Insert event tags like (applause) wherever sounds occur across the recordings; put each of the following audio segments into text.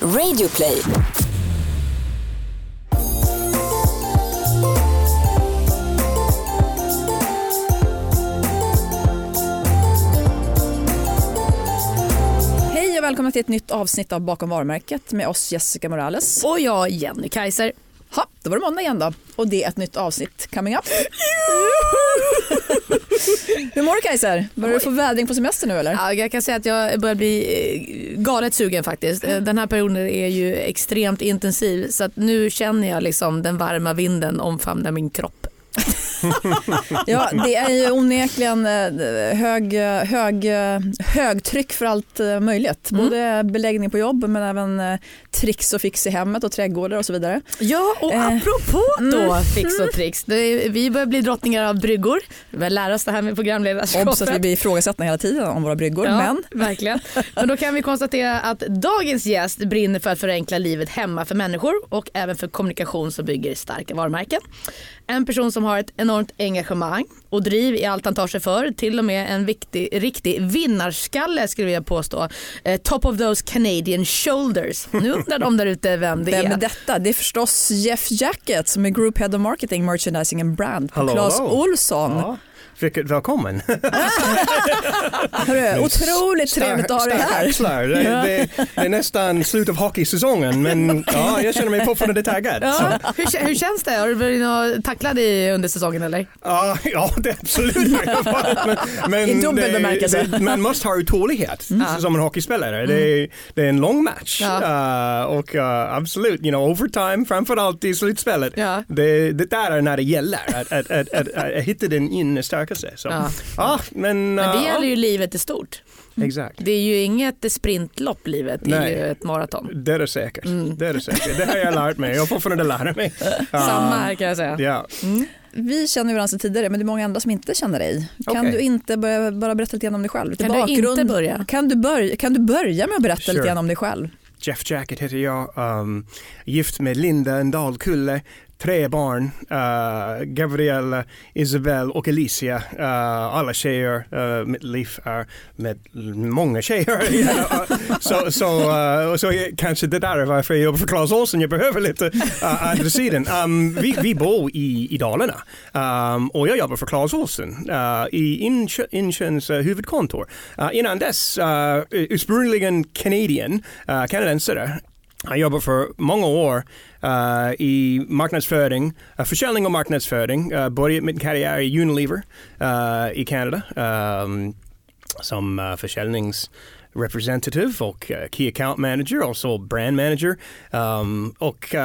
Radioplay. Hej och välkomna till ett nytt avsnitt av Bakom varumärket med oss Jessica Morales. Och jag Jenny Kaiser. Ha, då var det måndag igen då och det är ett nytt avsnitt coming up. (laughs) Hur mår du Kaiser? Börjar du få vädring på semester nu eller? Ja, jag kan säga att jag börjar bli eh, galet sugen faktiskt. Eh, Den här perioden är ju extremt intensiv så att nu känner jag liksom den varma vinden omfamna min kropp. (laughs) Ja, det är ju onekligen eh, hög, hög, högtryck för allt eh, möjligt. Mm. Både beläggning på jobb men även eh, tricks och fix i hemmet och trädgårdar och så vidare. Ja och Eh, apropå då fix och tricks. Det, vi börjar bli drottningar av bryggor. Vi börjar lära oss det här med programledarskapet. Obs att vi blir ifrågasatta hela tiden om våra bryggor. Ja, Men verkligen. Men då kan vi konstatera att dagens gäst brinner för att förenkla livet hemma för människor och även för kommunikation som bygger starka varumärken. En person som har ett enormt engagemang och driv i allt han tar sig för. Till och med en viktig, riktig vinnarskalle skulle jag påstå. Eh, top of those Canadian shoulders. Nu undrar de där ute vem det vem är. är detta? Det är förstås Jeff Jacket som är Group Head of Marketing, Merchandising and Brand på Clas. Olsson. Ja, vilket välkommen. (laughs) Hörru, otroligt trevligt att ha dig här. axlar. Det, det, det är nästan slut av hockeysäsongen men ja, jag känner mig fortfarande taggad. Ja, hur, hur känns det? Har du blivit tacklad i under säsongen eller? ja, ja, det är absolut men, men I dubbel det- bemärkelse. det- Man måste ha uthållighet som en hockeyspelare. Det, är, det är en lång match Ja. Uh, och uh, absolut, you know, overtime framförallt i slutspelet. Ja. Det, det där är när det gäller, att, att, att, att, att hitta den inre stärkelse. Så. Ja. Ja. men, Men det gäller ju livet i stort. Exakt. Det är ju inget sprintlopp livet, det är Nej. ju ett maraton. Det är det säkert. Det är det säkert. Det har jag lärt mig. Jag har fortfarande lära mig. (laughs) Samma här kan jag säga. Ja. Vi känner varandra sedan tidigare men det är många andra som inte känner dig. Kan Okej. du inte börja, bara berätta lite grann om dig själv? Kan du inte börja? Kan du, börja, kan du börja med att berätta Sure. lite grann om dig själv? Jeff Jacket heter jag. Um, gift med Linda Dahlkulle. Tre barn, eh, uh, Gabriella, Isabel och Alicia. Uh, alla tjejer. Uh, mitt liv är med många tjejer. (laughs) Så så, uh, så kanske det där är varför jag jobbar för Claes Olsson, Jag behöver lite uh, andra sidan. Um, vi, vi bor i, i Dalarna um, och jag jobbar för Claes Olsson uh, i Inköns uh, huvudkontor. Uh, innan dess, uh, ursprungligen Canadian, uh, kanadensare. Jag jobbar för många år uh, i marknadsföring, uh, försäljning och marknadsföring. Eh, uh, började min karriär i Unilever uh, i Kanada um, ehm, som uh, försäljnings representative och uh, key account manager, också brand manager. Um, och uh,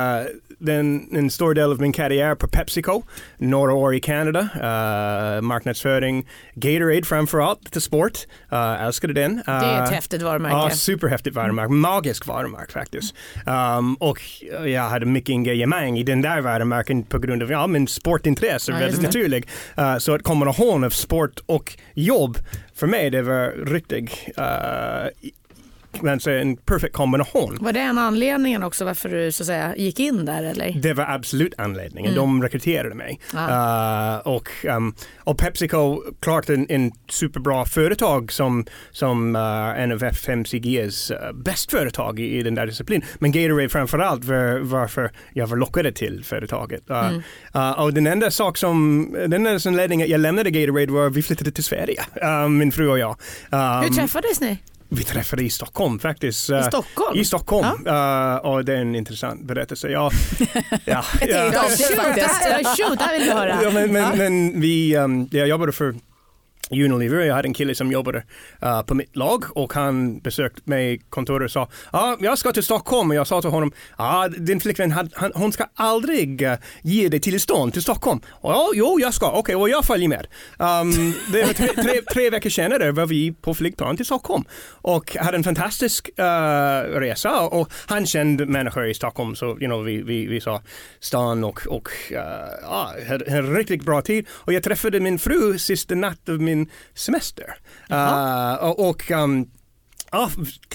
den, en stor del av min karriär på Pepsico, några år i Kanada, uh, marknadsföring, Gatorade framförallt, lite sport, uh, älskade den. Det är ett Uh, häftigt varumärke. Ja, superhäftigt varumärke. Magisk varumärke faktiskt. Um, och jag hade mycket engagemang i den där varumärken på grund av ja, min sportintresse, Ja, väldigt just det. naturlig. Uh, så att kombination av sport och jobb, för mig det var riktigt uh, eh, så en perfekt kombination. Var det en anledning också varför du så att säga gick in där eller? Det var absolut anledningen. Mm. De rekryterade mig. Ah. Uh, och, um, och Pepsico, klart en, en superbra företag som, som uh, en av FMCGs uh, bäst företag i, i den där disciplinen. Men Gatorade framförallt var varför jag var lockade till företaget. Uh, Mm. uh, och den enda sak som, den enda anledningen jag lämnade Gatorade var att vi flyttade till Sverige, min fru och jag. Um, Hur träffades ni? Vi träffade i Stockholm faktiskt. I Stockholm? I Stockholm. Uh, och det är en intressant berättelse. Ja, (laughs) ja, ja. Shoot, det här- shoot, det här vill vi höra. Ja, men, men, Ja. men vi, um, jag jobbade för Unilever. Jag hade en kille som jobbade uh, på mitt lag och han besökte mig kontoret och sa ah, jag ska till Stockholm och jag sa till honom ah, din flickvän had, han, hon ska aldrig uh, ge dig tillstånd till Stockholm. Ja, jo, jag ska. Okej, och jag följer med. Um, det var tre, tre, tre veckor senare var vi på flygplan till Stockholm och hade en fantastisk uh, resa och han kände människor i Stockholm så you know, vi, vi, vi sa stan och, och uh, hade en riktigt bra tid och jag träffade min fru sista natten av min semester. Uh, och um, Ja,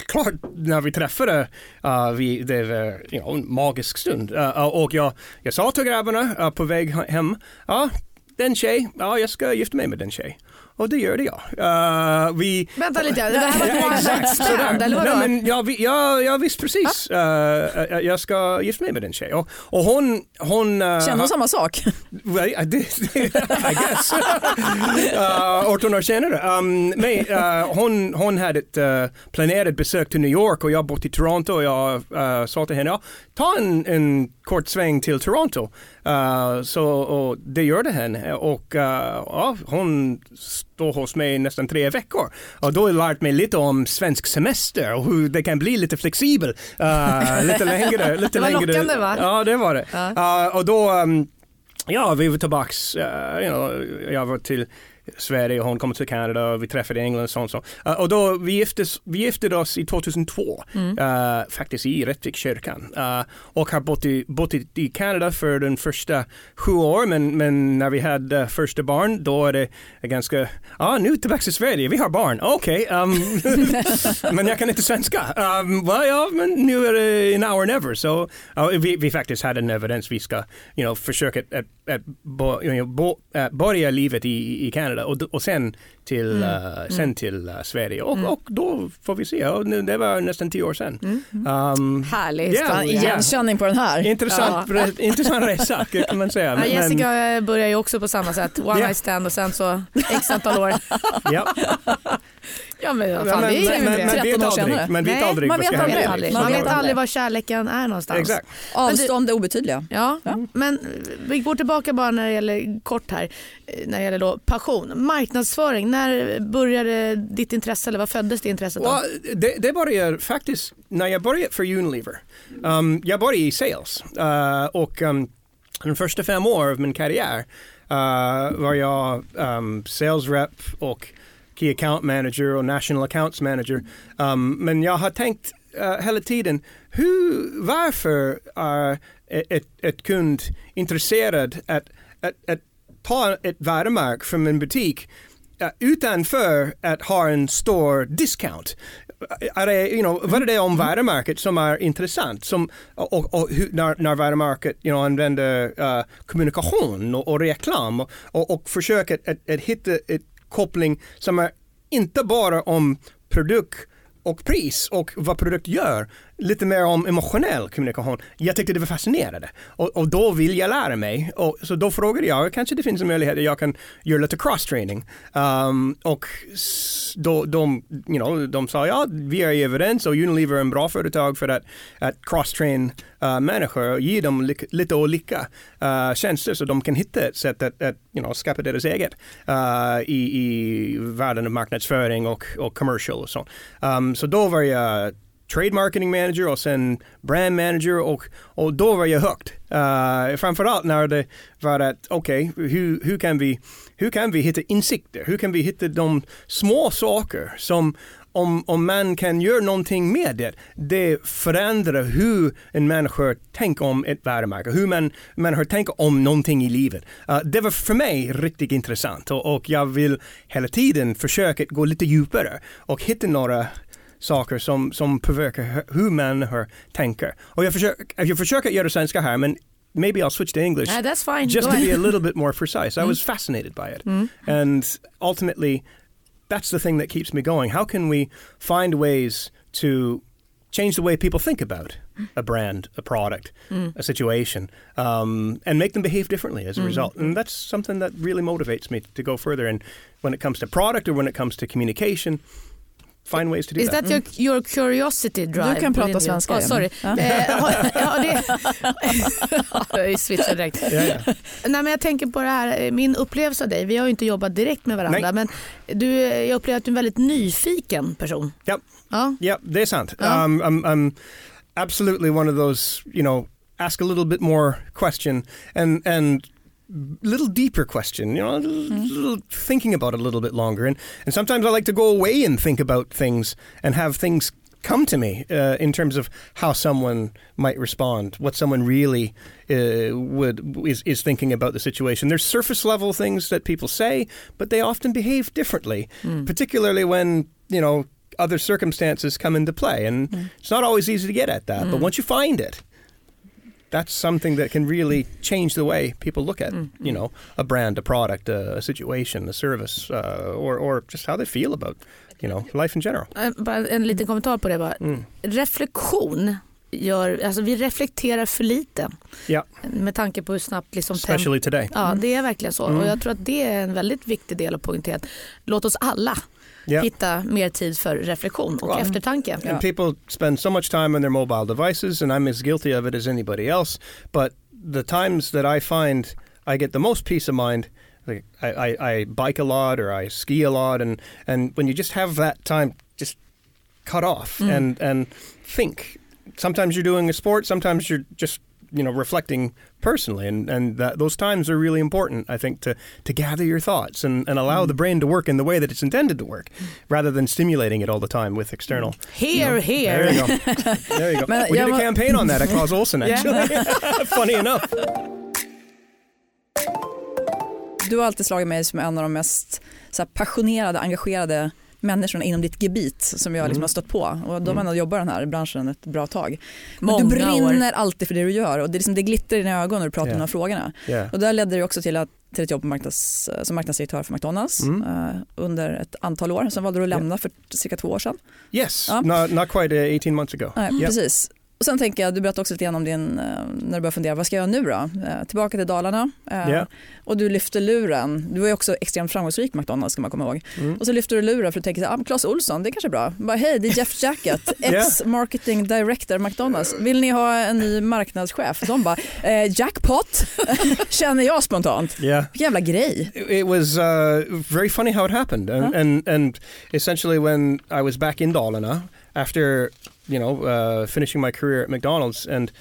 klart när vi träffade, uh, vi, det var you know, en magisk stund. Uh, och jag, jag sa till grabbarna uh, på väg hem, ja, den tjej, ja jag ska gifta mig med den tjej. Och det gör det ja. Uh, vi, Vänta lite, det här var Ja, exakt, stand eller vadå? Nej, men jag, jag, jag visste precis. Uh, jag ska gifta mig med en tjej. Och, och hon... hon uh, Känner hon samma sak? Well, I, (laughs) I guess. uh, 18 år senare. Um, men, uh, hon, hon hade ett uh, planerat besök till New York och jag bott i Toronto och jag uh, sa till henne, ja, ta en, en kort sväng till Toronto. Så och det gjorde henne och ja, hon står hos mig nästan tre veckor. Och då har jag lärt mig lite om svensk semester och hur det kan bli lite flexibel. Uh, lite (laughs) längre. Lite Det var längre. lockande, va? Ja, det var det. Ja. Uh, och då um, Ja, vi var tillbaks, uh, you know, jag var till Sverige och hon kom till Kanada och vi träffade England och sånt. Så. Uh, och då vi giftes, vi gifte oss i 2002, Mm. uh, faktiskt i Rättvikskyrkan. Uh, och har bott i, bott i, Kanada för den första sju år, men, men när vi hade första barn då är det ganska, ja ah, nu tillbaka till Sverige, vi har barn, okej, um, (laughs) men jag kan inte svenska. Um, well, ja, men nu är det now or never. Så uh, vi, vi faktiskt hade en evidens vi ska, you know, försöka att, att, att bo, you know, bo, att börja livet i, i Kanada och, och sen till, uh, sen till uh, Sverige. Och, och då får vi se, och nu, det var nästan tio år sedan. Um, Härlig Ja, ja. Igenkänning på den här. Intressant, re- intressant resa kan (laughs) man säga. Ja, Men- Jessica eh, börjar ju också på samma sätt. One Ja. night stand och sen så x antal år. men, ja. Ja men fan, men, det är ju men, det. man 13 vet år aldrig, senare. man vet aldrig man vet aldrig. aldrig, Man man vet aldrig var kärleken är någonstans. Exakt. Avstånd är obetydliga. Ja, men vi går tillbaka bara när det gäller kort här, eh, när det gäller då passion. Marknadsföring, när började ditt intresse eller vad föddes det intresset? Well, det, det började faktiskt när jag började för Unilever. Um, jag började i sales uh, och um, de första fem åren av min karriär uh, var jag um, sales rep och key account manager och national accounts manager. Um, men jag har tänkt uh, hela tiden, hur, varför är ett, ett kund intresserad att, att, att ta ett varumärke från en butik uh, utanför att ha en stor discount. Är det, you know, vad är det om varumärket som är intressant? Som, och, och, när, när varumärket you know, använder uh, kommunikation och, och reklam och, och, försöker att, att, hitta en koppling som är inte bara om produkt och pris och vad produkt gör. Lite mer om emotionell kommunikation. Jag tyckte det var fascinerande och, och då vill jag lära mig. Och, så då frågade jag, kanske det finns en möjlighet att jag kan göra lite cross-training. Um, och då, de, you know, de sa ja, vi är överens och Unilever är en bra företag för att, att cross-train uh, människor och ge dem li- lite olika uh, tjänster så de kan hitta ett sätt att, att you know, skapa deras eget uh, i, i världen av marknadsföring och, och commercial och sånt. Um, så då var jag trade marketing manager och sen brand manager och, och då var jag högt. Uh, eh, framförallt när det var att okej, hur, hur, kan vi, hur kan vi hitta insikter? Hur kan vi hitta de små saker som om, om man kan göra någonting med det, det förändrar hur en människa tänker om ett varumärke, hur man, människor tänker om någonting i livet. Uh, det var för mig riktigt intressant och, och jag vill hela tiden försöka gå lite djupare och hitta några saker som, som påverkar hu- hur människor tänker. Och jag försöker, jag försöker göra svenska här men maybe I'll switch to English Nej, that's fine. just Go to be a little bit more precise. I mm. was fascinated by it. Mm. And ultimately, that's the thing that keeps me going. How can we find ways to change the way people think about a brand, a product, mm. a situation, um, and make them behave differently as a result? And that's something that really motivates me to go further. And when it comes to product or when it comes to communication, find ways to do Is that. that your, your curiosity drive? Du kan prata svenska Oh, sorry. Ja. Eh, (laughs) ja, det... jag switchar direkt. Ja, ja. Nej, men jag tänker på det här, eh, min upplevelse av dig, vi har ju inte jobbat direkt med varandra Nej. men du, jag upplever att du är en väldigt nyfiken person. Yep. Ja. Yeah, det är sant. Ja. Um, I'm, I'm absolutely one of those, you know, ask a little bit more question and and little deeper question, you know, little, thinking about it a little bit longer. And and sometimes I like to go away and think about things and have things come to me uh, in terms of how someone might respond, what someone really uh, would is, is thinking about the situation. There's surface level things that people say, but they often behave differently, particularly when you know other circumstances come into play, and it's not always easy to get at that. But once you find it, that's something that can really change the way people look at you know a brand, a product, a, situation, a service, uh, or or just how they feel about you know life in general. Eh, Bara en liten kommentar på det bara. Mm. Reflektion gör, alltså vi reflekterar för lite Ja. med tanke på hur snabbt liksom temp- Especially today. Ja det är verkligen så Mm. och jag tror att det är en väldigt viktig del att poängtera. Låt oss alla Yeah. hitta mer tid för reflektion och Ja. eftertanke. And people spend so much time on their mobile devices, and I'm as guilty of it as anybody else. But the times that I find I get the most peace of mind, like I, I, I bike a lot or I ski a lot, and, and when you just have that time, just cut off mm. and, and think. Sometimes you're doing a sport, sometimes you're just you know reflecting personally and and that, those times are really important i think to to gather your thoughts and, and allow mm-hmm. the brain to work in the way that it's intended to work rather than stimulating it all the time with external Here, There here. you go. There you go. (laughs) We jag did a campaign on that at Claus Olsen (laughs) actually. (laughs) Funny enough. Du har alltid slagit mig som en av de mest så här, passionerade, engagerade människorna inom ditt gebit som jag liksom Mm. har stött på. Och de har ändå jobbat i den här branschen ett bra tag. Men Många du brinner år. alltid för det du gör och det, är liksom, det glittrar i dina ögon när du pratar Ja. om de här frågorna. Yeah. Och där ledde det också till, att, till ett jobb på marknads, som marknadsdirektör för McDonalds Mm. eh, under ett antal år. Sen valde du att lämna för cirka två år sedan. Yes. Ja. Not, not quite uh, 18 months ago. Nej, Yep. Precis. Och sen tänker jag, du berättade också lite grann om din, eh, när du började fundera, vad ska jag göra nu då? Eh, tillbaka till Dalarna eh, Ja. och du lyfte luren. Du var ju också extremt framgångsrik McDonalds ska man komma ihåg. Mm. Och så lyfter du luren för att tänka, ah, Claes Olsson, det är kanske är bra. Bara, Hej, det är Jeff Jacket, (laughs) ex-marketing director McDonalds. Vill ni ha en ny marknadschef? De bara, eh, jackpot, (laughs) känner jag spontant. Yeah. Vilken jävla grej. It it was uh, very funny how it happened, and, Huh? and and essentially when I was back in Dalarna after you know uh, finishing my career at McDonald's, and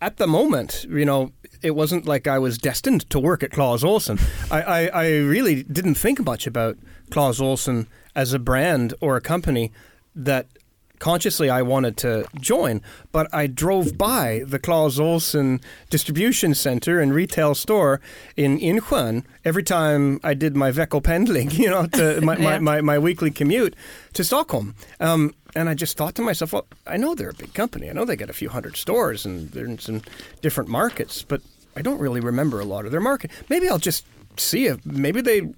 at the moment, you know, it wasn't like I was destined to work at Claus Olsen. I, I, I really didn't think much about Claus Olsen as a brand or a company that consciously I wanted to join, but I drove by the Claus Olsen distribution center and retail store in Insjön every time I did my Veckopendling, (laughs) you know, to my, Yeah. my, my, my weekly commute to Stockholm. Um, and I just thought to myself, well, I know they're a big company. I know they got a few hundred stores and they're in some different markets, but I don't really remember a lot of their market. Maybe I'll just see if maybe they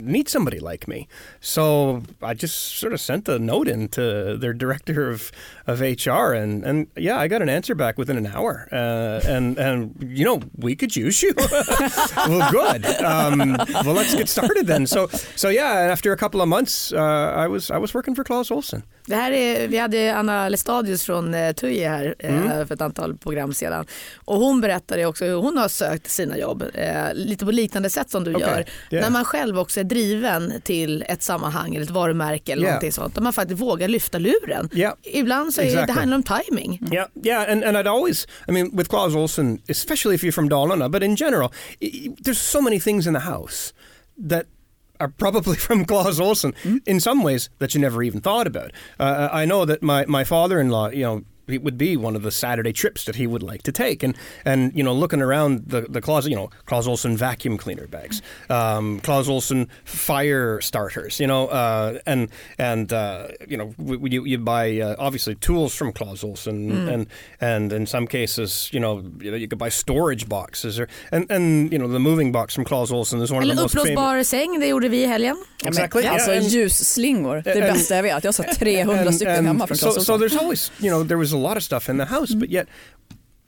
need somebody like me. So I just sort of sent a note in to their director of, of HR, and, and yeah, I got an answer back within an hour. Uh, and and you know we could use you. (laughs) well, good. Um, well, let's get started then. So so yeah, after a couple of months, uh, I was I was working for Claus Olsen. Det här är, vi hade Anna Lestadius från eh, TUI här eh, Mm. för ett antal program sedan. Och hon berättade också hur hon har sökt sina jobb. Eh, lite på liknande sätt som du Okej, gör. yeah. När man själv också driven till ett sammanhang eller ett varumärke eller Yeah. någonting sånt. Där man faktiskt vågar lyfta luren. Yeah. Ibland så är det, handlar om timing. Yeah, yeah, and, and I'd always, I mean, with Claus Olsen, especially if you're from Dalarna, but in general, i- i- there's so many things in the house that are probably (laughs) from Claus Olsen in some ways that you never even thought about. Uh, I know that my, my father-in-law, you know, it would be one of the Saturday trips that he would like to take, and and you know, looking around the, the closet, you know, Claus Olsen vacuum cleaner bags, um, Claus Olsen fire starters, you know, uh, and and uh, you know, w- w- you, you buy uh, obviously tools from Claus Olsen, and and in some cases, you know, you know, you could buy storage boxes, or and and you know, the moving box from Claus Olsen is one of Eller the most famous. uppblåsbar säng, det gjorde vi i helgen. Exactly. Men, alltså Yeah, and- ljusslingor, det är det and- bästa jag vet. Jag har så (laughs) 300 stycken hemma från so, Clas so Ohlson. there's always, you know, there was a lot of stuff in the house, but yet,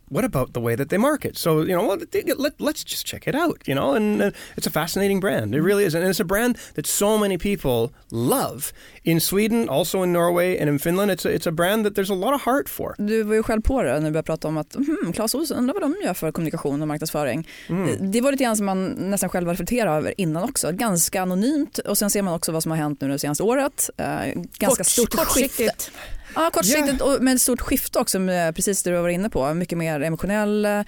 what about the way that they market? So, you know, let, let's just check it out, you know, and uh, it's a fascinating brand. It really is. And it's a brand that so many people love in Sweden, also in Norway, and in Finland. It's a, it's a brand that there's a lot of heart for. Du var ju själv på det när du började prata om att hmm, Clas Ohlson, undrar vad de gör för kommunikation och marknadsföring. Mm. Det- var lite grann som man nästan själv reflekterade över innan också. Ganska anonymt och sen ser man också vad som har hänt nu det senaste året. Eh, ganska Kort- stort skifte. Ja, kortsiktigt och med ett stort skifte också, precis det du var inne på. Mycket mer emotionell eh,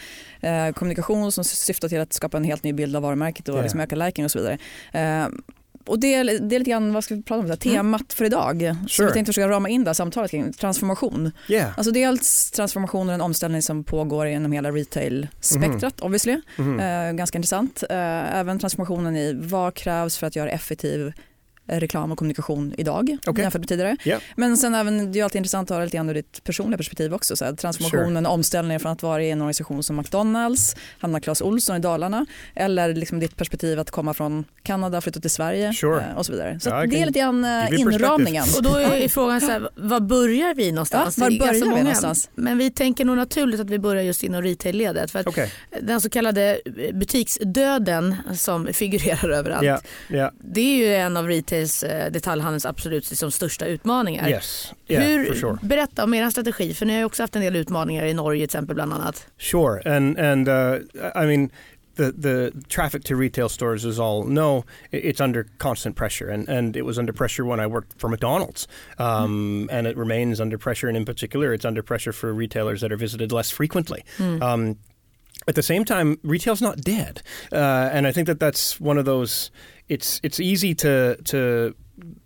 kommunikation som syftar till att skapa en helt ny bild av varumärket och Ja. liksom öka liking och så vidare. Eh, och det, är- det är lite grann, vad ska vi prata om, det här, temat för idag. Så Sure. vi tänkte försöka rama in det här samtalet kring transformation. Yeah. Alltså dels transformation och en omställning som pågår inom hela retail-spektrat obviously. Mhm. Eh, ganska intressant. Eh, även transformationen i vad krävs för att göra effektiv reklam och kommunikation idag Okej. jämfört med tidigare. Ja. Men sen även, det är alltid intressant att höra lite grann ur ditt personliga perspektiv också. Så här, transformationen, omställningen från att vara i en organisation som McDonalds, hamna Clas Ohlson i Dalarna eller liksom ditt perspektiv att komma från Kanada, flytta till Sverige Sure. eh, och så vidare. Så jag det är lite grann eh, inramningen. Och då är (laughs) frågan så här, var börjar vi någonstans? Ja, var börjar vi många. någonstans? Men vi tänker nog naturligt att vi börjar just inom retail-ledet. För att Okej. den så kallade butiksdöden som figurerar överallt. Ja. Det är ju en av retails eh, detaljhandelns absolut liksom, största utmaningar. Yes. Yeah, Hur, for sure. Berätta om er strategi, för ni har också haft en del utmaningar i Norge till exempel bland annat. Sure, and and uh, I mean. The, the traffic to retail stores, as all know, i- it's under constant pressure, and, and it was under pressure when I worked for McDonald's, um, and it remains under pressure. And in particular, it's under pressure for retailers that are visited less frequently. Um, at the same time, retail's not dead, uh, and I think that that's one of those. It's it's easy to to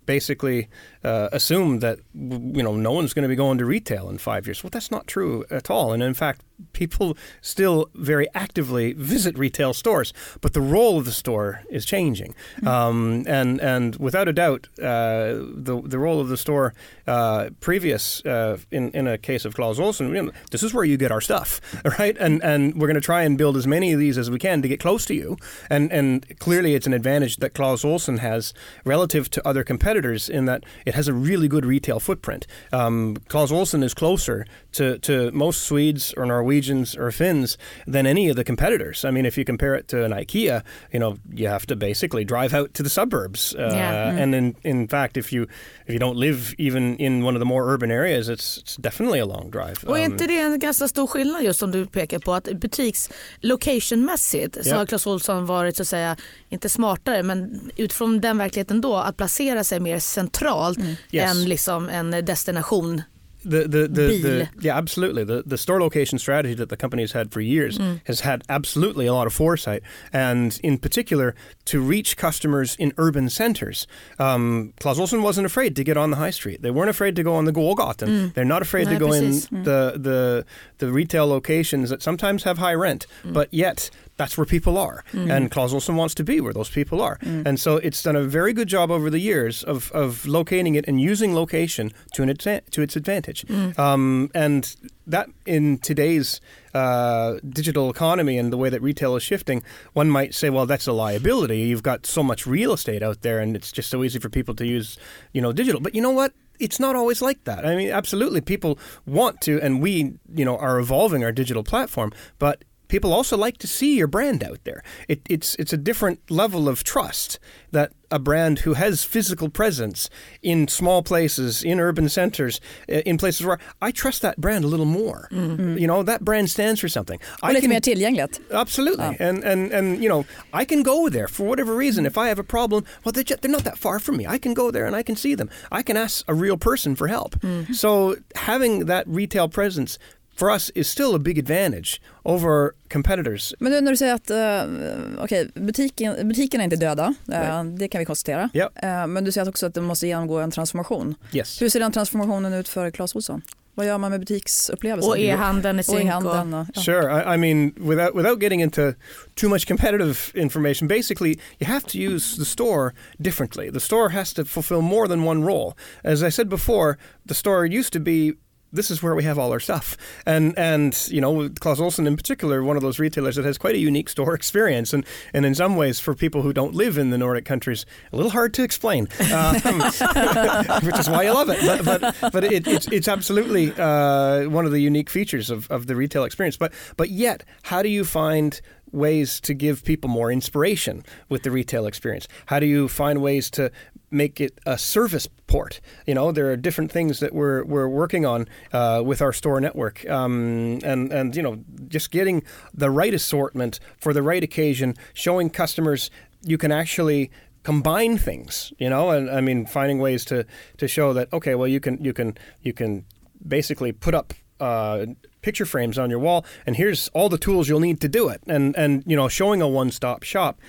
basically uh, assume that you know no one's going to be going to retail in five years. Well, that's not true at all. And in fact, people still very actively visit retail stores, but the role of the store is changing. Um, and and without a doubt, uh, the the role of the store uh, previous uh, in in a case of Klaus Olsen, you know, this is where you get our stuff, (laughs) right? And and we're going to try and build as many of these as we can to get close to you. And and clearly, it's an advantage that Klaus Olsen has relative to other competitors in that it has a really good retail footprint. Um, Klaus Olsen is closer to, to most Swedes or Norwegians or Finns than any of the competitors. I mean, if you compare it to an IKEA, you know, you have to basically drive out to the suburbs. Uh, Yeah. And in, in fact, if you if you don't live even in one of the more urban areas, it's, it's definitely a long drive. Och är Um, inte det en ganska stor skillnad just som du pekar på att butiks locationmässigt så Ja. har Clas Ohlson varit så att säga, inte smartare men utifrån den verkligheten då att placera sig mer centralt Yes. än liksom en destination. The the, the, the yeah absolutely. The the store location strategy that the company has had for years has had absolutely a lot of foresight. And in particular to reach customers in urban centers um, Klaus Olsen wasn't afraid to get on the high street. They weren't afraid to go on the Gågatan they're not afraid to go precis. in the the the retail locations that sometimes have high rent. But yet that's where people are and Klaus Olsen wants to be where those people are and so it's done a very good job over the years of of locating it and using location to an adva- to its advantage um, and that in today's uh, digital economy and the way that retail is shifting, one might say, well, that's a liability. You've got so much real estate out there, and it's just so easy for people to use, you know, digital. But you know what? It's not always like that. I mean, absolutely, people want to, and we, you know, are evolving our digital platform, but people also like to see your brand out there. It, it's it's a different level of trust that a brand who has physical presence in small places, in urban centers, in places where I trust that brand a little more. Mm-hmm. You know, that brand stands for something. Och I lite can- mer tillgängligt. Absolutely, ah. and and and you know, I can go there for whatever reason. If I have a problem, well, they're, ju- they're not that far from me. I can go there and I can see them. I can ask a real person for help. Mm-hmm. So having that retail presence for us is still a big advantage over competitors. Men nu när du säger att uh, okay, butiken, butikerna är inte döda, eh, det kan vi konstatera. Ja. Eh, men du säger också att det måste genomgå en transformation. Yes. Hur ser den transformationen ut för Clas Ohlson? Vad gör man med butiksupplevelsen? Och e-handeln Och synk. ja. Sure. I, I mean, without without getting into too much competitive information, basically, you have to use the store differently. The store has to fulfill more than one role. As I said before, the store used to be. This is where we have all our stuff, and and you know, Klaus Olsen in particular, one of those retailers that has quite a unique store (laughs) experience, and and in some ways, for people who don't live in the Nordic countries, a little hard to explain, um, (laughs) which is why I love it. But but, but it, it's it's absolutely uh, one of the unique features of, of the retail experience. But but yet, how do you find ways to give people more inspiration with the retail experience? How do you find ways to make it a service port? You know, there are different things that we're we're working on uh, with our store network, um, and and you know, just getting the right assortment for the right occasion, showing customers you can actually combine things you know? And i mean finding ways to to show that okay well you can you can you can basically put up uh, picture frames on your wall and here's all the tools you'll need to do it. And and you know showing a one-stop shop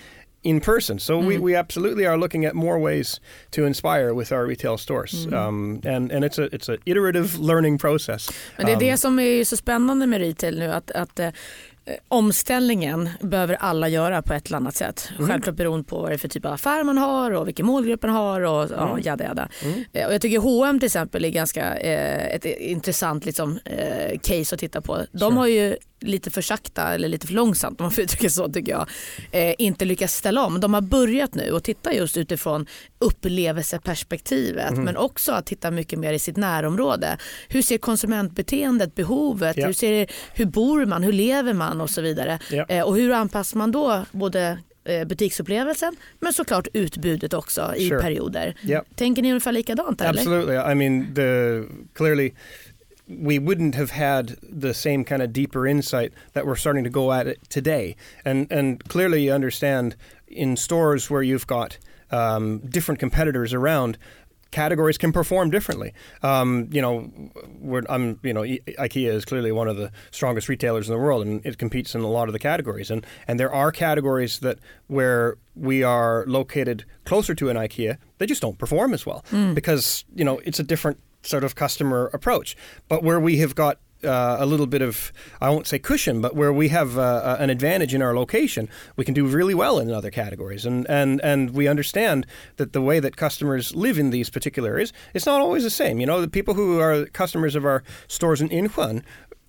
in person so we, we absolutely are looking at more ways to inspire with our retail stores um, and and it's a it's a iterative learning process Men det är Um, det som är så spännande med retail nu att, att eh, omställningen behöver alla göra på ett eller annat sätt. Mm. Självklart beroende på vad det är för typ av affär man har och vilken målgrupp man har och ja, Mm. jada jada. Eh, Och jag tycker H&M till exempel är ganska eh, ett intressant liksom, eh, case att titta på. De Sure. har ju lite för sakta eller lite för långsamt om man får uttrycka så tycker jag eh, inte lyckats ställa om. De har börjat nu och titta just utifrån upplevelseperspektivet Mhm. men också att titta mycket mer i sitt närområde. Hur ser konsumentbeteendet, behovet, Ja. hur, ser, hur bor man, hur lever man och så vidare. Ja. Eh, och hur anpassar man då både eh, butiksupplevelsen men såklart utbudet också i Sure. perioder. Yeah. Tänker ni ungefär likadant eller? Absolutely. I mean, the clearly we wouldn't have had the same kind of deeper insight that we're starting to go at it today. And and clearly you understand in stores where you've got um, different competitors around. Categories can perform differently. Um, you know, we're, I'm, you know, I- IKEA is clearly one of the strongest retailers in the world, and it competes in a lot of the categories. And and there are categories that where we are located closer to an IKEA, they just don't perform as well because you know it's a different sort of customer approach. But where we have got uh, a little bit of, I won't say cushion, but where we have uh, an advantage in our location, we can do really well in other categories. And, and, and we understand that the way that customers live in these particular areas, it's not always the same. You know, the people who are customers of our stores in Incheon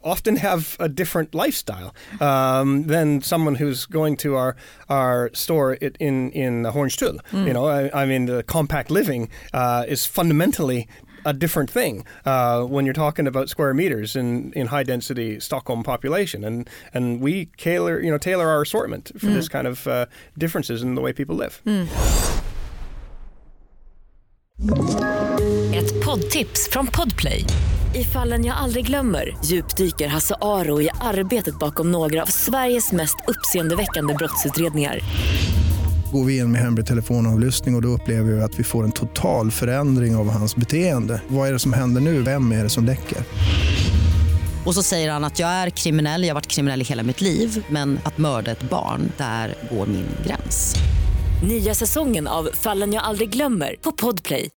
often have a different lifestyle um, than someone who's going to our our store it, in in Hornstull. You know, I, I mean, the compact living uh, is fundamentally a different thing uh, when you're talking about square meters in, in high density Stockholm population, and and we tailor you know tailor our assortment for this kind of uh, differences in the way people live. Ett poddtips från Podplay. I fallen jag aldrig glömmer djupdyker Hasse Aro i arbetet bakom några av Sveriges mest uppseendeväckande brottsutredningar. Går vi in med hemlig telefonavlyssning och, och då upplever vi att vi får en total förändring av hans beteende. Vad är det som händer nu? Vem är det som läcker? Och så säger han att jag är kriminell, jag har varit kriminell i hela mitt liv men att mörda ett barn, där går min gräns. Nya säsongen av Fallen jag aldrig glömmer på Podplay.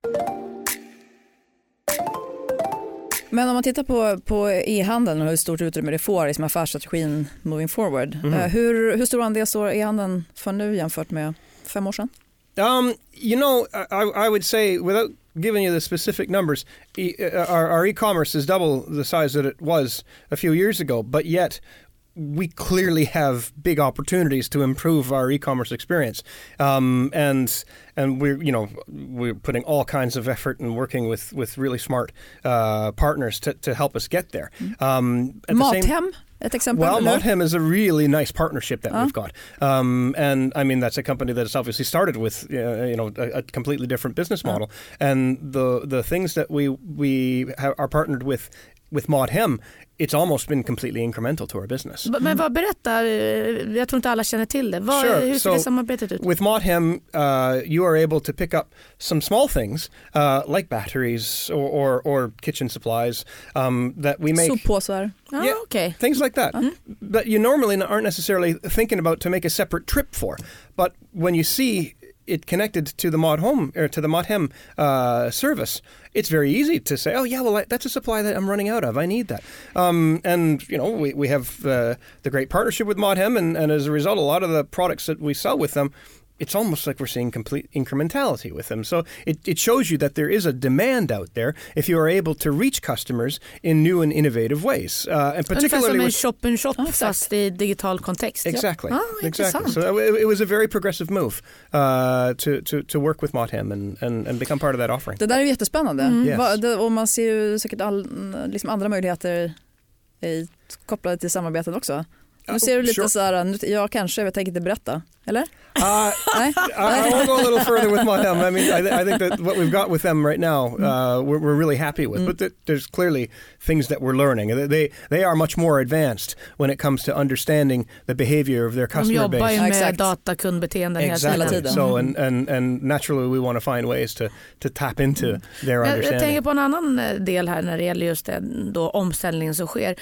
Men om man tittar på, på e-handeln och hur stort utrymme det får i som affärsstrategin moving forward. Eh, hur, hur stor andel står e-handeln för nu jämfört med fem år sedan? Um, you know, I, I would say without giving you the specific numbers, e, uh, our, our e-commerce is double the size that it was a few years ago, but yet we clearly have big opportunities to improve our e-commerce experience, um, and and we're you know we're putting all kinds of effort and working with with really smart uh, partners to, to help us get there. Um, at the same- Mathem, ett exempel? well? Mathem is a really nice partnership that we've got, um, and I mean that's a company that has obviously started with uh, you know a, a completely different business model, and the the things that we we ha- are partnered with with Modhem, it's almost been completely incremental to our business. B- Men vad berätta, eh, jag tror inte alla känner till det. Vad, Sure, hur ser so- det samarbetet ut? With Modhem, uh, you are able to pick up some small things uh, like batteries or, or, or kitchen supplies um, that we make. Soppåsar? Ja, yeah. okej. things like that that you normally aren't necessarily thinking about to make a separate trip for. But when you see it connected to the mod home or to the modhem uh, service, it's very easy to say, "Oh yeah, well that's a supply that I'm running out of. I need that." Um, and you know, we we have uh, the great partnership with Modhem, and, and as a result, a lot of the products that we sell with them. It's almost like we're seeing complete incrementality with them. So it, it shows you that there is a demand out there if you are able to reach customers in new and innovative ways. Uh, and Ungefär particularly som en with shop and shop Ja, exakt. fast i digital kontext. Exactly. Ah, exactly. So it, it was a very progressive move uh, to, to, to work with Mothem and, and, and become part of that offering. Det där är jättespännande. Yes. Va- det- Och man ser ju säkert all, liksom andra möjligheter i, kopplade till samarbeten också. Nu ser du lite sure. så här, nu- ja kanske, jag tänker inte berätta. Eller? Uh, (laughs) Nej? I, I will go a little further with Mothem. I mean, I, th- I think that what we've got with them right now, uh, we're, we're really happy with. But th- there's clearly things that we're learning. They- They are much more advanced when it comes to understanding the behavior of their De customer jobbar base. ju med Exakt. datakundbeteenden hela Exactly. tiden. So and, and and naturally we want to find ways to to tap into their Jag, jag understanding. tänker på en annan eh, del här när det gäller just den då omställningen som sker.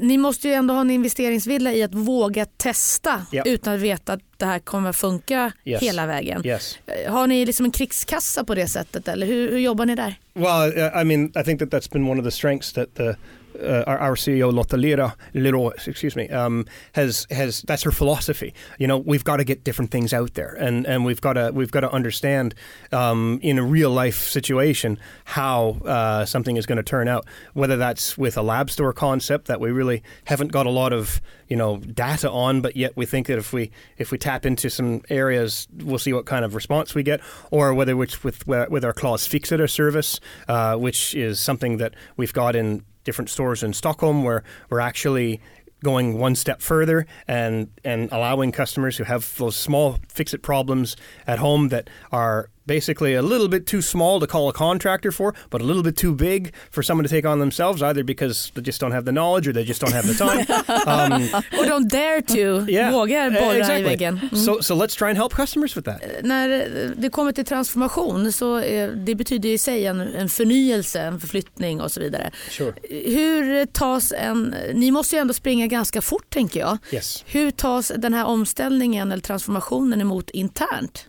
Ni måste ju ändå ha en investeringsvilja i att våga testa Ja. utan att veta det här kommer att funka Yes. hela vägen. yes. Har ni liksom en krigskassa på det sättet eller hur, hur jobbar ni där? Well, I mean, I think that that's been one of the strengths that the uh, our, our CEO Lotta Lira, Liro, excuse me, um, has has that's her philosophy. You know, we've got to get different things out there, and and we've got to we've got to understand um, in a real life situation how uh, something is going to turn out. Whether that's with a lab store concept that we really haven't got a lot of you know data on, but yet we think that if we if we tap into some areas, we'll see what kind of response we get, or whether it's with with our Clause Fixiter service, uh, which is something that we've got in different stores in Stockholm, where we're actually going one step further and and allowing customers who have those small fix it problems at home that are basically a little bit too small to call a contractor for, but a little bit too big for someone to take on themselves, either because they just don't have the knowledge or they just don't have the time. (laughs) um, och de dare to, yeah, vågar borra exactly. i väggen. Mm. So, so let's try and help customers with that. När det kommer till transformation så är, det betyder i sig en, en förnyelse, en förflyttning och så vidare. Sure. Hur tas en, ni måste ju ändå springa ganska fort tänker jag. Yes. Hur tas den här omställningen eller transformationen emot internt?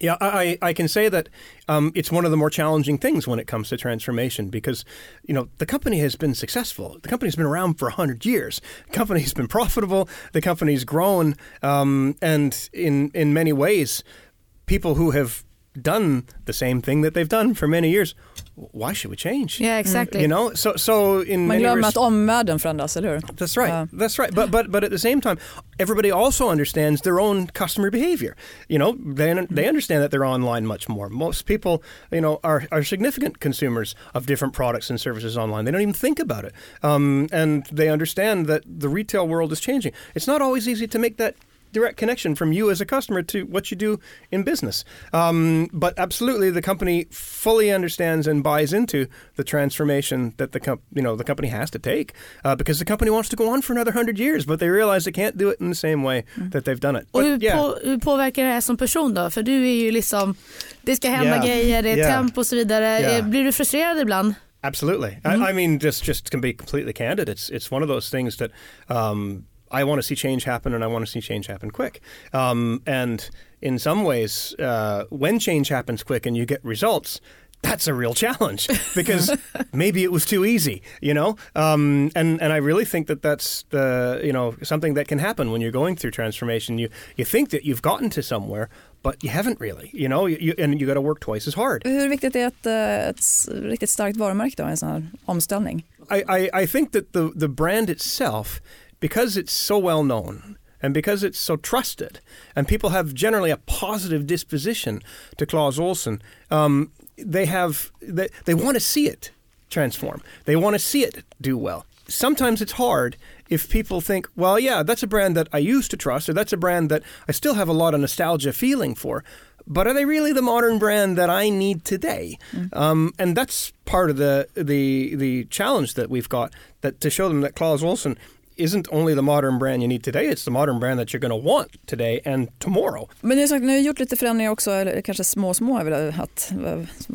Yeah, I, I can say that um, it's one of the more challenging things when it comes to transformation because, you know, the company has been successful. The company's been around for 100 years. The company's been profitable. The company's grown. Um, and in, in many ways, people who have done the same thing that they've done for many years, why should we change? Yeah, exactly. You know, so so in Man many glömmer att omvärlden förändras, eller hur? That's right. Yeah. That's right. But but but at the same time, everybody also understands their own customer behavior. You know, they they understand that they're online much more. Most people, you know, are are significant consumers of different products and services online. They don't even think about it, um, and they understand that the retail world is changing. It's not always easy to make that direct connection from you as a customer to what you do in business. Um, but absolutely, the company fully understands and buys into the transformation that the com- you know the company has to take uh, because the company wants to go on for another hundred years, but they realize they can't do it in the same way that they've done it. Och hur, yeah. på, hur påverkar det här som person då? För du är ju liksom, det ska hända Yeah. grejer, det är Yeah. tempo och så vidare. Eh, Blir du frustrerad ibland? Absolutely. I, I mean, just just to be completely candid, it's it's one of those things that um, I want to see change happen, and I want to see change happen quick. Um, and in some ways, uh, when change happens quick and you get results. That's a real challenge (laughs) because maybe it was too easy, you know, um, and and I really think that that's the you know something that can happen when you're going through transformation. You you think that you've gotten to somewhere, but you haven't really, you know, you, and you got to work twice as hard. Hur viktigt är ett, eh, ett s- riktigt starkt varumärke då, i en sån här omställning? I, I, I think that the, the brand itself, because it's so well known and because it's so trusted, and people have generally a positive disposition to Claus Olson, um, they have they, they want to see it transform. They want to see it do well. Sometimes it's hard if people think, well, yeah, that's a brand that I used to trust, or that's a brand that I still have a lot of nostalgia feeling for. But are they really the modern brand that I need today? Um, and that's part of the the the challenge that we've got that to show them that Claus Olson isn't only the modern brand you need today; it's the modern brand that you're going to want today and tomorrow. Men ni har, sagt, ni har gjort lite förändringar också, eller kanske små små är väl att,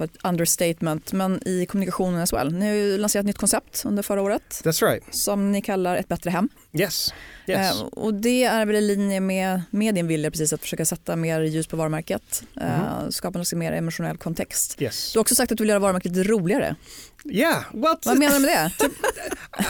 ett understatement, men i kommunikationen as well. Ni har ju lanserat ett nytt koncept under förra året That's right. som ni kallar ett bättre hem. Yes. Yes. Eh, och det är väl i linje med, med din vilja precis att försöka sätta mer ljus på varumärket, eh, skapa en mer emotionell kontext. yes. Du har också sagt att du vill göra varumärket lite roligare. Yeah. Well, Vad menar du med det? (laughs)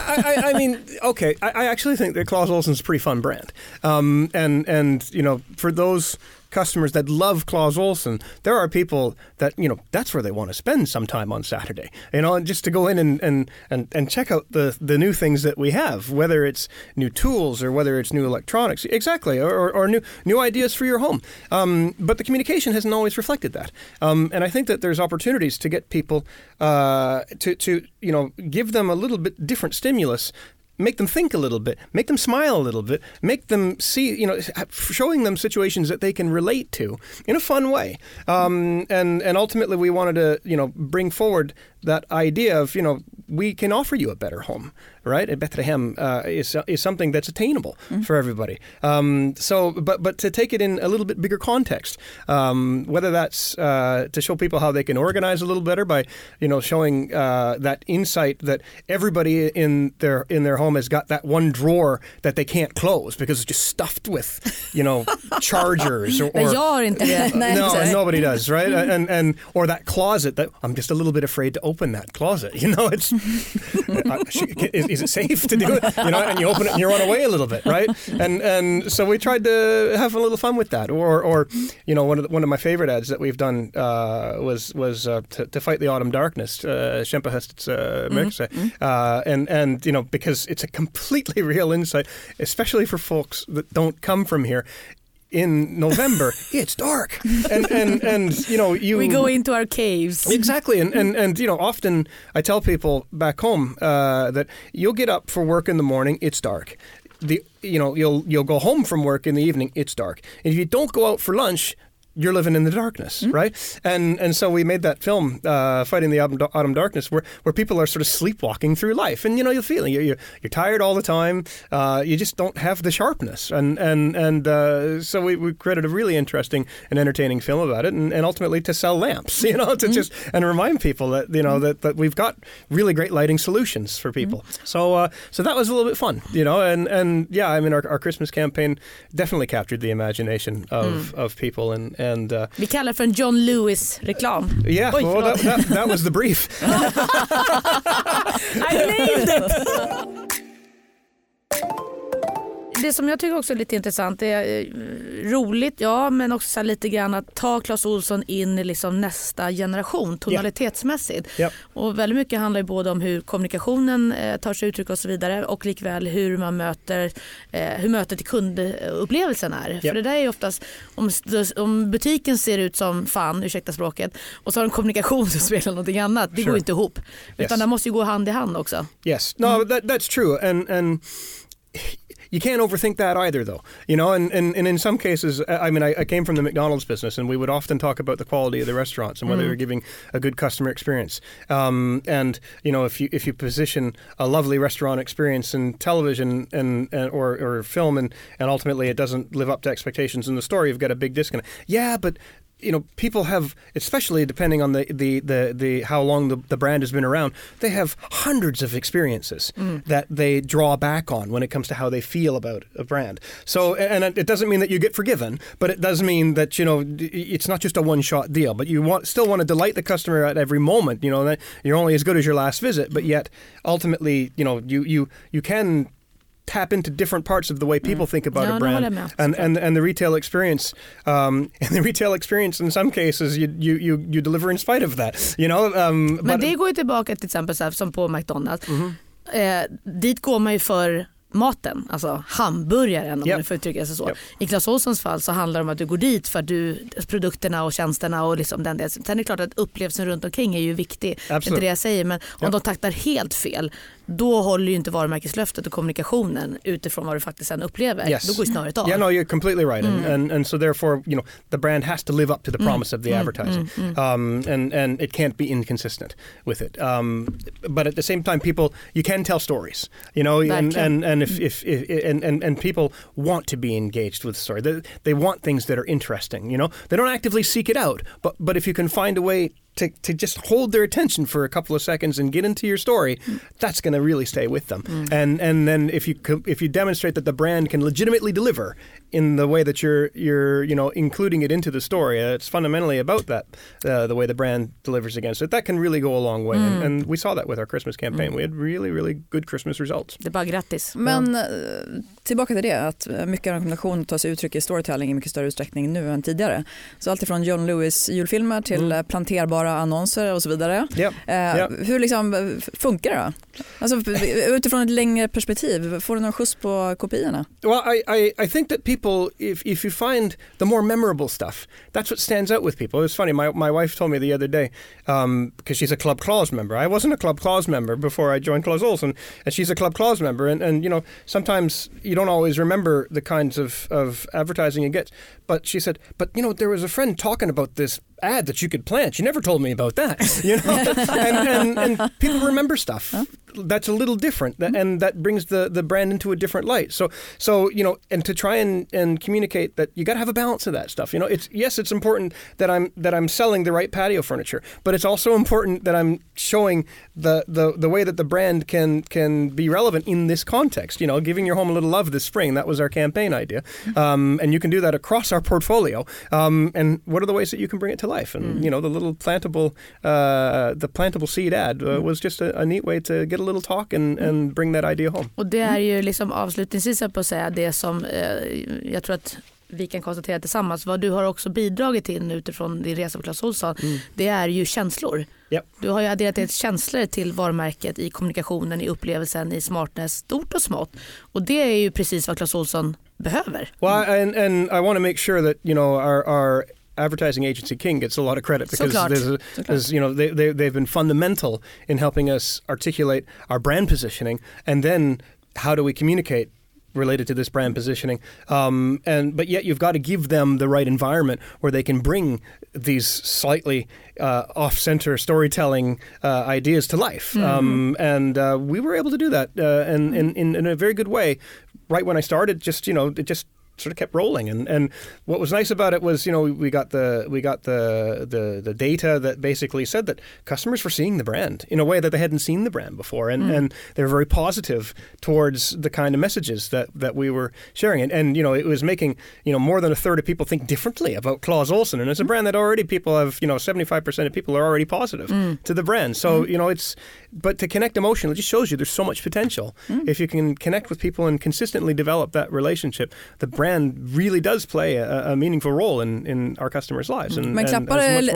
I, I, I mean, okay. I, I actually think that Claus Olson's a pretty fun brand, um, and and you know, for those customers that love Claus Olson, there are people that you know that's where they want to spend some time on Saturday. You know, just to go in and and and, and check out the the new things that we have, whether it's new tools or whether it's new electronics, exactly, or, or, or new new ideas for your home. Um, but the communication hasn't always reflected that, um, and I think that there's opportunities to get people uh, to to you know give them a little bit different stimulus make them think a little bit, make them smile a little bit, make them see, you know, showing them situations that they can relate to in a fun way. Um, and and ultimately, we wanted to, you know, bring forward that idea of, you know, we can offer you a better home, right? A better hem uh, is is something that's attainable for everybody. Um, so, but but to take it in a little bit bigger context, um, whether that's uh, to show people how they can organize a little better by, you know, showing uh, that insight that everybody in their in their home has got that one drawer that they can't close because it's just stuffed with, you know, (laughs) chargers or. Or gör inte det. Nej, no, nobody does, right? (laughs) and and or that closet that I'm just a little bit afraid to open open that closet? (laughs) You know, it's uh, is, is, it safe to do it? You know, and you open it and you run away a little bit, right? And and so we tried to have a little fun with that. Or or you know, one of the, one of my favorite ads that we've done uh, was was uh, to, to, fight the autumn darkness. Uh, Kjempehöstets uh, mörker. Mm. Uh, and and you know because it's a completely (laughs) real insight, especially for folks that don't come from here in November, (laughs) it's dark, and and and you know you we go into our caves. Exactly, and and and you know often I tell people back home uh, that you'll get up for work in the morning, it's dark. The you know you'll you'll go home from work in the evening, it's dark, and if you don't go out for lunch, you're living in the darkness, mm-hmm. right? And and so we made that film, uh, fighting the autumn, autumn, darkness, where where people are sort of sleepwalking through life, and you know you're feeling you're you're, you're tired all the time. Uh, you just don't have the sharpness, and and and uh, so we, we created a really interesting and entertaining film about it, and, and ultimately to sell lamps, (laughs) you know, to mm-hmm. just and remind people that you know mm-hmm. that, that we've got really great lighting solutions for people. Mm-hmm. So uh, so that was a little bit fun, you know, and and yeah, I mean our, our Christmas campaign definitely captured the imagination of mm. of people and and uh, Vi kallar det för en John Lewis-reklam. Yeah, Oj, well, that, that, that was the brief. (laughs) I nailed it! (laughs) det som jag tycker också är lite intressant det är eh, roligt ja men också så lite grann att ta Clas Olsson in i liksom nästa generation tonalitetsmässigt. Yeah. Yeah. Och väldigt mycket handlar ju både om hur kommunikationen eh, tar sig uttryck och så vidare och likväl hur man möter eh, hur mötet i kundupplevelsen är. Yeah. För det där är ju oftast om, om butiken ser ut som fan, ursäkta språket, och så har en kommunikation som spelar någonting annat. Det sure. går inte ihop. Utan yes. det måste ju gå hand i hand också. Yes, no mm. that, that's true and, and you can't overthink that either, though. You know, and, and, and in some cases, I mean, I, I, came from the McDonald's business, and we would often talk about the quality of the restaurants and whether mm. they're giving a good customer experience. Um, and you know, if you if you position a lovely restaurant experience in television and, and or, or film, and and ultimately it doesn't live up to expectations in the store, you've got a big disconnect. Yeah, but you know, people have, especially depending on the the the, the how long the, the brand has been around, they have hundreds of experiences mm. that they draw back on when it comes to how they feel about a brand. So, and it doesn't mean that you get forgiven, but it does mean that you know it's not just a one shot deal. But you want still want to delight the customer at every moment. You know that you're only as good as your last visit, but yet ultimately, you know, you you you can tap into different parts of the way people mm. think about ja, a brand and, and and the retail experience um, (laughs) and the retail experience in some cases you you you, you deliver in spite of that you know um, men det går ju tillbaka till exempel som på McDonalds mm -hmm. eh, dit går man ju för maten, alltså hamburgaren om yep. man får uttrycka sig så. Yep. I Clas Ohlsons fall så handlar det om att du går dit för du, produkterna och tjänsterna och liksom den delen. Sen är det klart att upplevelsen runt omkring är ju viktig. Absolut. Det är inte det jag säger men om yep. de taktar helt fel då håller ju inte varumärkeslöftet och kommunikationen utifrån vad du faktiskt sen upplever. Yes. Då går ju snöret av. Yeah, no, you're completely right. Mm. And, and, and so therefore, you know, the brand has to live up to the mm. promise mm. of the mm. advertising. Mm. mm. Um, and, and it can't be inconsistent with it. Um, but at the same time, people, you can tell stories, you know, and, and, and if, if, if, and, and, and people want to be engaged with the story. They, they want things that are interesting, you know. They don't actively seek it out, but, but if you can find a way to, to just hold their attention for a couple of seconds and get into your story, that's going to really stay with them. Mm. And and then if you if you demonstrate that the brand can legitimately deliver in the way that you're you're you know including it into the story, uh, it's fundamentally about that uh, the way the brand delivers against it. That can really go a long way. Mm. And, and, we saw that with our Christmas campaign. Mm. We had really really good Christmas results. Det är bara grattis. Men ja. Eh, tillbaka till det att mycket av rekommendation tar sig uttryck i storytelling i mycket större utsträckning nu än tidigare. Så alltifrån John Lewis julfilmer till mm. planterbara annonser och så vidare. Yep. Hur liksom funkar det då? Alltså, utifrån ett längre perspektiv, får du någon skjuts på kopiorna? Well, I, I, I think that people, if, if you find the more memorable stuff, that's what stands out with people. It was funny, my, my wife told me the other day, um, because she's a Club Claus member. I wasn't a Club Claus member before I joined Claus Olson, and she's a Club Claus member. And, and, you know, sometimes you don't always remember the kinds of, of advertising you get. But she said, but, you know, there was a friend talking about this ad that you could plant. You never told me about that. (laughs) You know, (laughs) and, and, and, people remember stuff? That's a little different, and that brings the the brand into a different light. So so you know, and to try and and communicate that you got to have a balance of that stuff. You know, it's yes, it's important that I'm that I'm selling the right patio furniture, but it's also important that I'm showing the the the way that the brand can can be relevant in this context. You know, giving your home a little love this spring. That was our campaign idea, um, and you can do that across our portfolio. Um, and what are the ways that you can bring it to life? And you know, the little plantable uh, the plantable seed ad uh, was just a, a neat way to get a little talk and and bring that idea home. Och det är ju liksom avslutningsvis på att säga det som eh, jag tror att vi kan konstatera tillsammans, vad du har också bidragit till utifrån din resa på Clas Ohlson, det är ju känslor. Yep. Du har ju adderat ett känslor till varumärket i kommunikationen, i upplevelsen, i smartness, stort och smått. Och det är ju precis vad Clas Ohlson behöver. Well, and and I want to make sure that you know our our advertising agency King gets a lot of credit because Såklart. there's, a, there's you know they, they they've been fundamental in helping us articulate our brand positioning and then how do we communicate related to this brand positioning. Um, and but yet you've got to give them the right environment where they can bring these slightly uh, off-center storytelling uh, ideas to life. Um, and uh, we were able to do that uh, and in, in, in a very good way. Right when I started just you know it just sort of kept rolling. And and what was nice about it was you know we got the we got the the the data that basically said that customers were seeing the brand in a way that they hadn't seen the brand before. And hmm. and they were very positive towards the kind of messages that that we were sharing. And and you know it was making you know more than a third of people think differently about Claus Olsen, and it's a hmm. brand that already people have you know 75% of people are already positive hmm. to the brand. So you know it's but to connect emotionally it just shows you there's so much potential. If you can connect with people and consistently develop that relationship the brand really does play a, a meaningful role in, in our customers lives and, Men and klappa has much dig,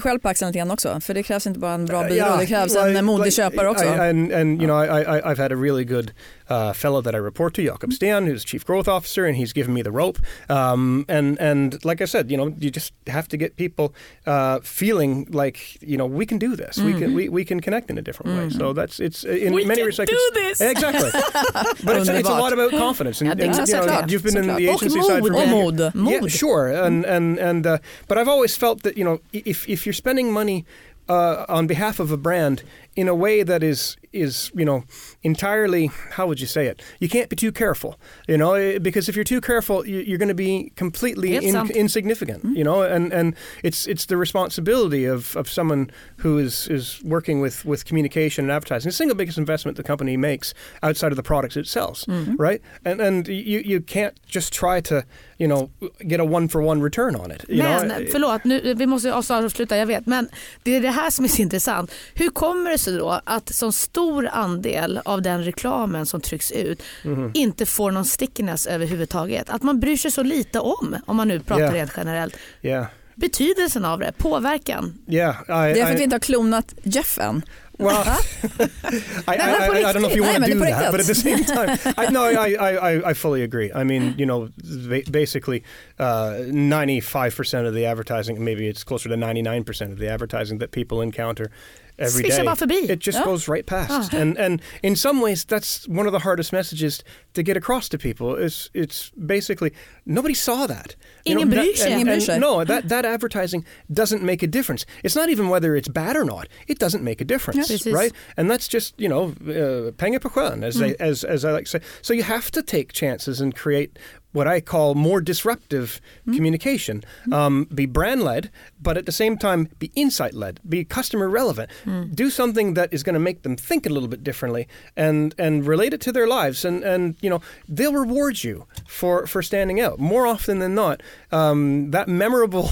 själv på axeln lite grann också. För det krävs inte bara en bra Uh, byrå, det krävs like- en modig like, köpare också. I, and and you know, I, I I've had a really good uh, fellow that I report to, Jakob Stan, who's chief growth officer, and he's given me the rope. Um, and and like I said, you know, you just have to get people uh, feeling like you know we can do this. We can we, we can connect in a different way. So that's it's uh, in We many respects do this! exactly. (laughs) but it's, it's a lot about confidence. And, Ja, det är and, you know, såklart, you've been in såklart. the Och agency side for mod. many Och years. mod. Yeah, sure, and and and uh, but I've always felt that you know if if you're spending money uh, on behalf of a brand in a way that is is you know entirely how would you say it? You can't be too careful, you know, eh, because if you're too careful, you- you're going to be completely in, insignificant, you know, and and it's it's the responsibility of, of someone who is is working with with communication and advertising. The single biggest investment the company makes outside of the products it sells, right? And and you you can't just try to you know get a one for one return on it. You Men know? förlåt, nu, vi måste avsluta, jag vet. Men det är det här som är så intressant. Hur kommer det sig då att så stor andel av den reklamen som trycks ut Mhm. inte får någon stickiness överhuvudtaget? Att man bryr sig så lite om, om man nu pratar Ja. rent generellt. Yeah, Betydelsen av det, påverkan. yeah. I, Det är för att vi inte har klonat Jeff än. Well, (laughs) I, I, I, don't know if you want to do that, but at the same (laughs) time, I, no, I, I, I, fully agree. I mean, you know, ba- basically, uh, 95% of the advertising, maybe it's closer to 99% of the advertising that people encounter every Swisha day, bara it just goes right past. And and in some ways, that's one of the hardest messages to get across to people. Is it's basically nobody saw that. You Ingen bryr that- sig. and- and. No, that that advertising doesn't make a difference. It's not even whether it's bad or not. It doesn't make a difference, right? And that's just you know uh, pengar på sjön, as they, as as I like to say. So you have to take chances and create what I call more disruptive communication. Um, be brand led, but at the same time be insight led. Be customer relevant. Do something that is going to make them think a little bit differently and and relate it to their lives. And and you know they'll reward you for for standing out more often than not. Um, that memorable.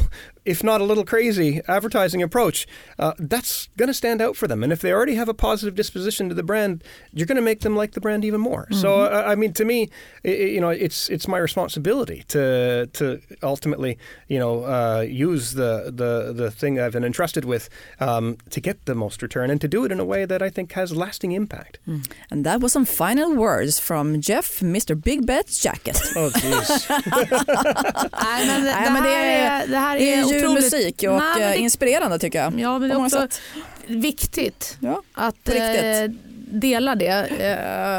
If not a little crazy advertising approach, uh, that's going to stand out for them. And if they already have a positive disposition to the brand, you're going to make them like the brand even more. So, uh, I mean, to me, i i- you know, it's it's my responsibility to to ultimately, you know, uh, use the, the the thing I've been entrusted with um, to get the most return and to do it in a way that I think has lasting impact. And that was some final words from Jeff, Mr Big Bets Jacket. Oh, jeez. Nej, men det, här är- här är otroligt... julmusik och Nej, eh, det- inspirerande tycker jag. Ja, men det är också sätt. viktigt Ja, att eh, delar det.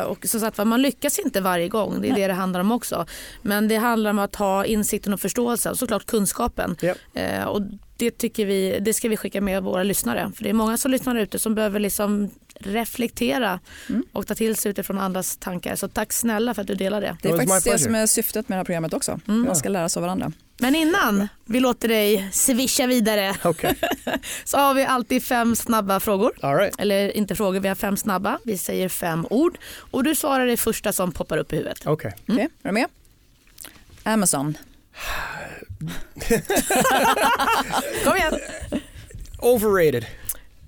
Eh, och så att man lyckas inte varje gång, det är det det handlar om också. Men det handlar om att ha insikten och förståelsen och såklart kunskapen. Yep. Eh, och det tycker vi, det ska vi skicka med våra lyssnare. För det är många som lyssnar ute som behöver liksom reflektera Mm. och ta till sig utifrån andras tankar. Så tack snälla för att du delar det. Det är faktiskt det som är syftet med det här programmet också. Man ska lära sig av varandra. Men innan vi låter dig swisha vidare Okay. (laughs) så har vi alltid fem snabba frågor. All right. Eller inte frågor, vi har fem snabba. Vi säger fem ord och du svarar det första som poppar upp i huvudet. Okay. Okej, är du med? Amazon. (laughs) Kom igen. Overrated.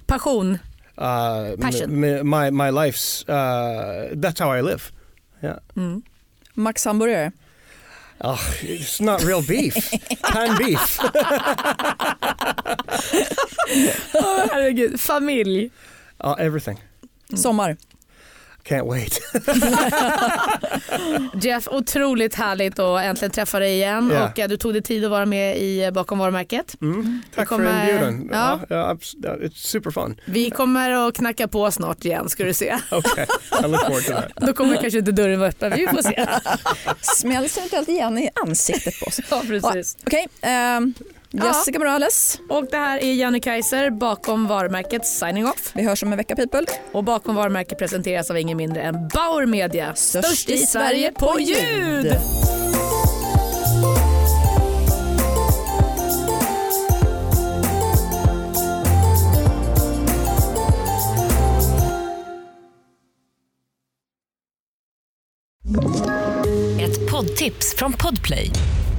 Passion. Uh, Passion. my my life's. Uh, that's how I live. Yeah. Max hamburgare. Oh, it's not real beef. Canned beef. (laughs) Åh, herregud. Familj. Uh, everything. Sommar. Can't wait. (laughs) Jeff, otroligt härligt att äntligen träffa dig igen Ja. och eh, du tog dig tid att vara med i eh, Bakom varumärket. Mm. Tack kommer- för inbjudan. Ja. Yeah, uh, it's super fun. Vi kommer att knacka på snart igen ska du se. (laughs) Okay, I look forward to that. Då kommer kanske inte dörren vara öppen, vi får se. (laughs) Smälls eventuellt igen i ansiktet på oss. Ja, precis. Okej, ehm, Jessica Morales. Och det här är Janne Kaiser bakom varumärket Signing Off. Vi hörs om en vecka people. Och bakom varumärket presenteras av ingen mindre än Bauer Media. Störst i Sverige på ljud! Ett poddtips från Podplay.